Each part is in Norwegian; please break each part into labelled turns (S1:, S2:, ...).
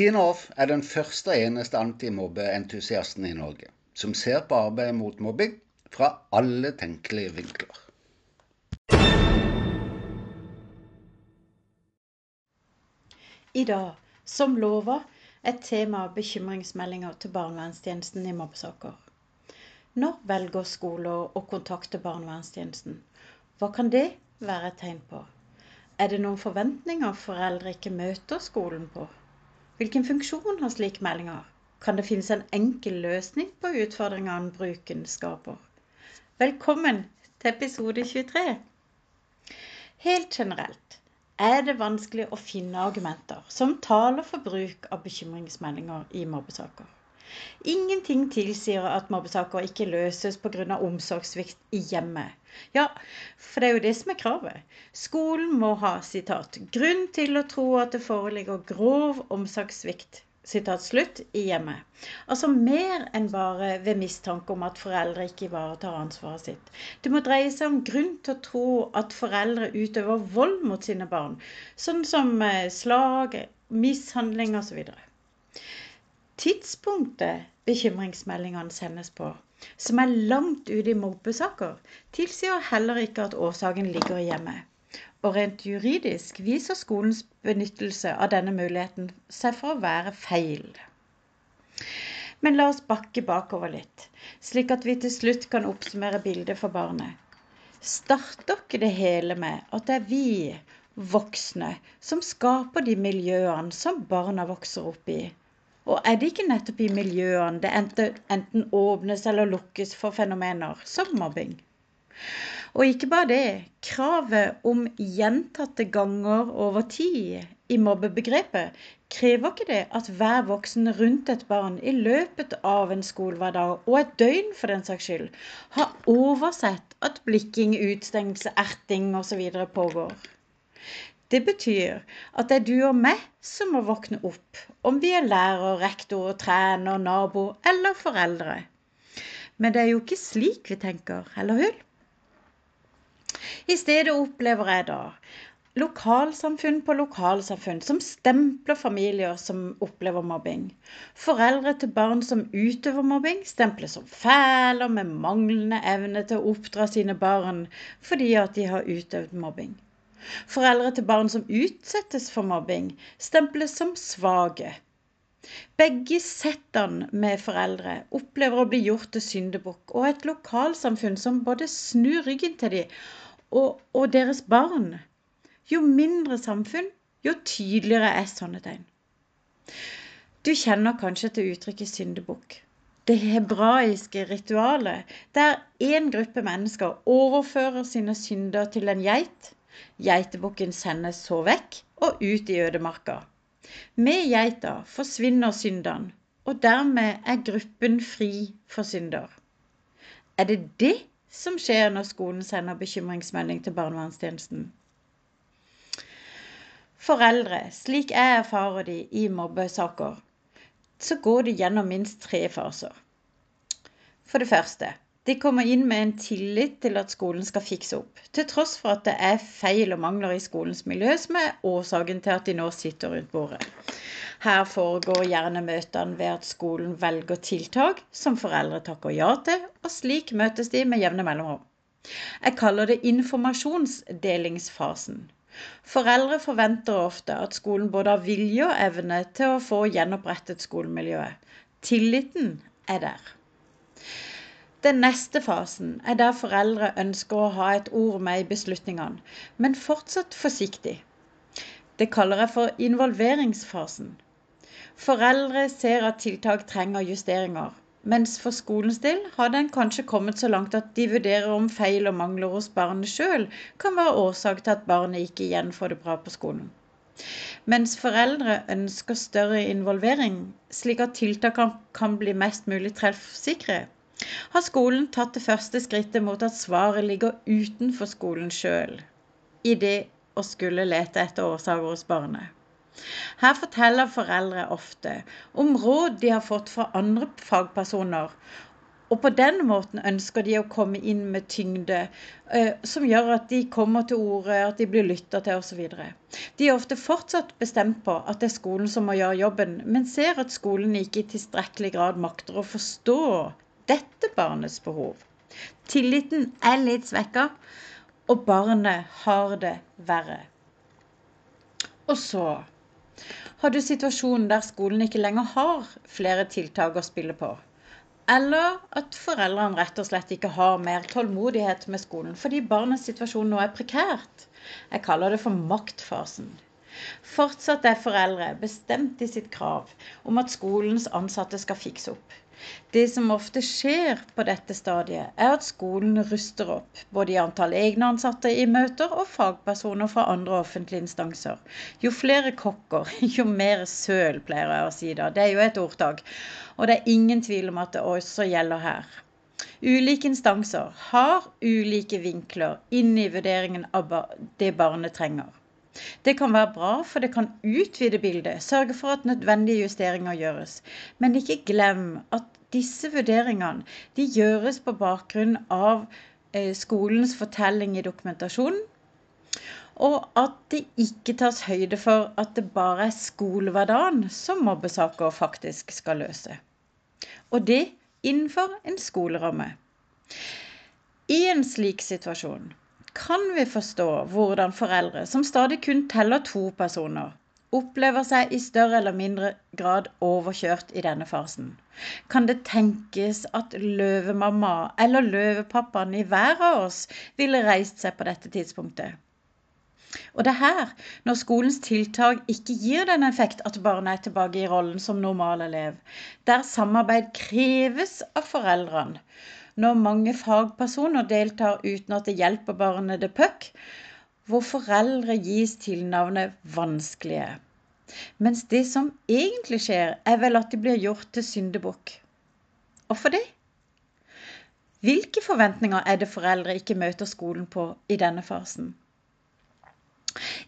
S1: Tina Off er den første og eneste antimobbeentusiasten i Norge som ser på arbeidet mot mobbing fra alle tenkelige vinkler.
S2: I dag, som lova, er tema bekymringsmeldinger til barnevernstjenesten i mobbesaker. Når velger skoler å kontakte barnevernstjenesten? Hva kan det være et tegn på? Er det noen forventninger foreldre ikke møter skolen på? Hvilken funksjon har slike meldinger? Kan det finnes en enkel løsning på utfordringene bruken skaper? Velkommen til episode 23. Helt generelt er det vanskelig å finne argumenter som taler for bruk av bekymringsmeldinger i mobbesaker. Ingenting tilsier at mobbesaker ikke løses pga. omsorgssvikt i hjemmet. Ja, for det er jo det som er kravet. Skolen må ha sitat, 'grunn til å tro at det foreligger grov omsorgssvikt' sitat slutt, i hjemmet. Altså mer enn bare ved mistanke om at foreldre ikke ivaretar ansvaret sitt. Det må dreie seg om grunn til å tro at foreldre utøver vold mot sine barn, sånn som eh, slag, mishandling osv. Tidspunktet bekymringsmeldingene sendes på, som er langt ute i mobbesaker, tilsier heller ikke at årsaken ligger i hjemmet. Og rent juridisk viser skolens benyttelse av denne muligheten seg for å være feil. Men la oss bakke bakover litt, slik at vi til slutt kan oppsummere bildet for barnet. Starter ikke det hele med at det er vi voksne som skaper de miljøene som barna vokser opp i? Og er det ikke nettopp i miljøene det enten, åpnes eller lukkes for fenomener som mobbing? Og ikke bare det. Kravet om gjentatte ganger over tid i mobbebegrepet krever ikke det at hver voksen rundt et barn i løpet av en skolehverdag, og et døgn for den saks skyld, har oversett at blikking, utstengelse, erting osv. pågår. Det betyr at det er du og meg som må våkne opp, om vi er lærer, rektor, trener, nabo eller foreldre. Men det er jo ikke slik vi tenker, eller hør? I stedet opplever jeg da lokalsamfunn på lokalsamfunn som stempler familier som opplever mobbing. Foreldre til barn som utøver mobbing, stemples som fæle med manglende evne til å oppdra sine barn fordi at de har utøvd mobbing. Foreldre til barn som utsettes for mobbing, stemples som svake. Begge settene med foreldre opplever å bli gjort til syndebukk, og et lokalsamfunn som både snur ryggen til dem og, og deres barn. Jo mindre samfunn, jo tydeligere er sånne tegn. Du kjenner kanskje til uttrykket syndebukk. Det hebraiske ritualet der én gruppe mennesker overfører sine synder til en geit, Geitebukken sendes så vekk og ut i ødemarka. Med geita forsvinner synderen, og dermed er gruppen fri for synder. Er det det som skjer når skolen sender bekymringsmelding til barnevernstjenesten? Foreldre, slik jeg erfarer de i mobbesaker, så går de gjennom minst tre faser. For det første de kommer inn med en tillit til at skolen skal fikse opp, til tross for at det er feil og mangler i skolens miljø som er årsaken til at de nå sitter rundt bordet. Her foregår gjerne møtene ved at skolen velger tiltak som foreldre takker ja til, og slik møtes de med jevne mellomrom. Jeg kaller det informasjonsdelingsfasen. Foreldre forventer ofte at skolen både har vilje og evne til å få gjenopprettet skolemiljøet. Tilliten er der. Den neste fasen er der foreldre ønsker å ha et ord med i beslutningene, men fortsatt forsiktig. Det kaller jeg for involveringsfasen. Foreldre ser at tiltak trenger justeringer, mens for skolens del har den kanskje kommet så langt at de vurderer om feil og mangler hos barnet sjøl kan være årsak til at barnet ikke igjen får det bra på skolen. Mens foreldre ønsker større involvering, slik at tiltakene kan bli mest mulig treffsikre, har skolen tatt det første skrittet mot at svaret ligger utenfor skolen sjøl, i det å skulle lete etter årsaker hos barnet. Her forteller foreldre ofte om råd de har fått fra andre fagpersoner, Og på den måten ønsker de å komme inn med tyngde, eh, som gjør at de kommer til orde, at de blir lytta til osv. De er ofte fortsatt bestemt på at det er skolen som må gjøre jobben, men ser at skolen ikke i tilstrekkelig grad makter å forstå dette barnets behov. Tilliten er litt svekka, og barnet har det verre. Og så har du situasjonen der skolen ikke lenger har flere tiltak å spille på. Eller at foreldrene rett og slett ikke har mer tålmodighet med skolen fordi barnets situasjon nå er prekært. Jeg kaller det for maktfasen. Fortsatt er foreldre bestemt i sitt krav om at skolens ansatte skal fikse opp. Det som ofte skjer på dette stadiet, er at skolen ruster opp, både i antall egne ansatte i møter og fagpersoner fra andre offentlige instanser. Jo flere kokker, jo mer søl, pleier jeg å si da. Det er jo et ordtak. Og det er ingen tvil om at det også gjelder her. Ulike instanser har ulike vinkler inn i vurderingen av det barnet trenger. Det kan være bra, for det kan utvide bildet, sørge for at nødvendige justeringer gjøres. Men ikke glem at disse vurderingene de gjøres på bakgrunn av eh, skolens fortelling i dokumentasjonen, og at det ikke tas høyde for at det bare er skolehverdagen som mobbesaker faktisk skal løse. Og det innenfor en skoleramme. I en slik situasjon kan vi forstå hvordan foreldre som stadig kun teller to personer, opplever seg i større eller mindre grad overkjørt i denne fasen. Kan det tenkes at løvemamma eller løvepappaen i hver av oss ville reist seg på dette tidspunktet? Og det er her, når skolens tiltak ikke gir den effekt at barnet er tilbake i rollen som normalelev, der samarbeid kreves av foreldrene, når mange fagpersoner deltar uten at det hjelper barnet det puck, hvor foreldre gis tilnavnet vanskelige. Mens det som egentlig skjer, er vel at de blir gjort til syndebukk. Hvorfor det? Hvilke forventninger er det foreldre ikke møter skolen på i denne fasen?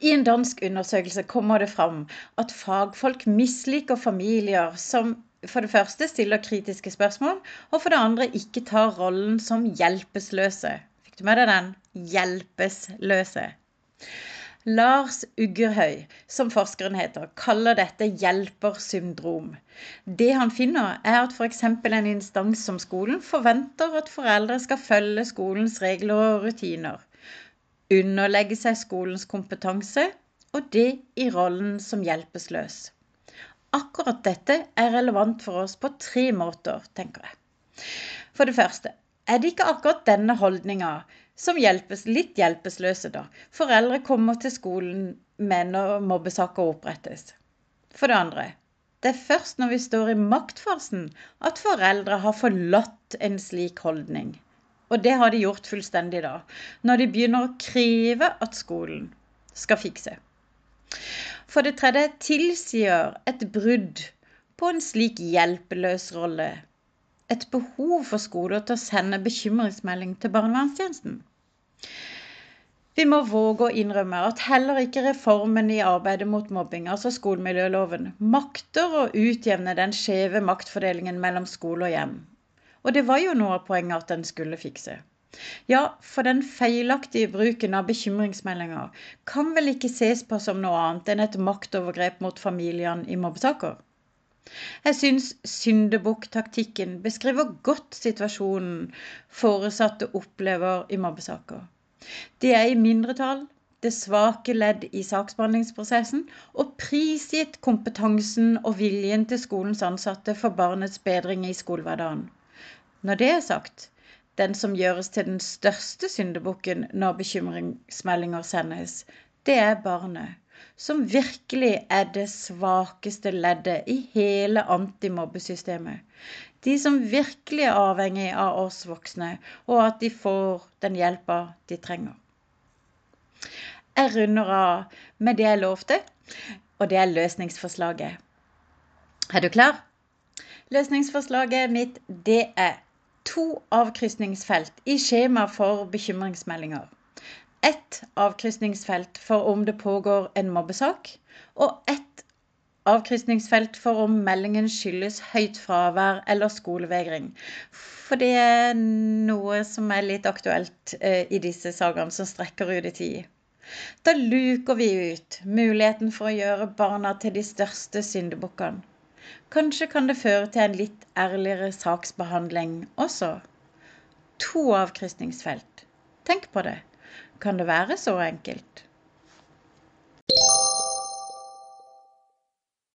S2: I en dansk undersøkelse kommer det fram at fagfolk misliker familier som for det første stiller kritiske spørsmål, og for det andre ikke tar rollen som hjelpeløse. Fikk du med deg den? Hjelpeløse. Lars Uggerhøy, som forskeren heter, kaller dette hjelpersyndrom. Det han finner, er at f.eks. en instans som skolen forventer at foreldre skal følge skolens regler og rutiner. Underlegge seg skolens kompetanse, og det i rollen som hjelpeløs. Akkurat dette er relevant for oss på tre måter, tenker jeg. For det første er det ikke akkurat denne holdninga som hjelpes, litt hjelpeløse, da. Foreldre kommer til skolen med når mobbesaker opprettes. For det andre det er først når vi står i maktfasen at foreldre har forlatt en slik holdning. Og det har de gjort fullstendig da. Når de begynner å kreve at skolen skal fikse. For det tredje tilsier et brudd på en slik hjelpeløs rolle et behov for skoler til å sende bekymringsmelding til barnevernstjenesten. Vi må våge å innrømme at heller ikke reformen i arbeidet mot mobbing, altså skolemiljøloven, makter å utjevne den skjeve maktfordelingen mellom skole og hjem. Og det var jo noe av poenget at den skulle fikse. Ja, for den feilaktige bruken av bekymringsmeldinger kan vel ikke ses på som noe annet enn et maktovergrep mot familiene i mobbesaker? Jeg syns syndebukk-taktikken beskriver godt situasjonen foresatte opplever i mobbesaker. De er i mindretall, det svake ledd i saksbehandlingsprosessen og prisgitt kompetansen og viljen til skolens ansatte for barnets bedring i skolehverdagen. Når det er sagt, den som gjøres til den største syndebukken når bekymringsmeldinger sendes, det er barnet. Som virkelig er det svakeste leddet i hele antimobbesystemet. De som virkelig er avhengig av oss voksne, og at de får den hjelpa de trenger. Jeg runder av med det jeg lovte, og det er løsningsforslaget. Er du klar? Løsningsforslaget mitt, det er to avkrysningsfelt i skjema for bekymringsmeldinger. Ett avkrysningsfelt for om det pågår en mobbesak, og ett avkrysningsfelt for om meldingen skyldes høyt fravær eller skolevegring. For det er noe som er litt aktuelt eh, i disse sakene som strekker ut i tid. Da luker vi ut muligheten for å gjøre barna til de største syndebukkene. Kanskje kan det føre til en litt ærligere saksbehandling også. To avkristningsfelt. Tenk på det. Kan det være så enkelt?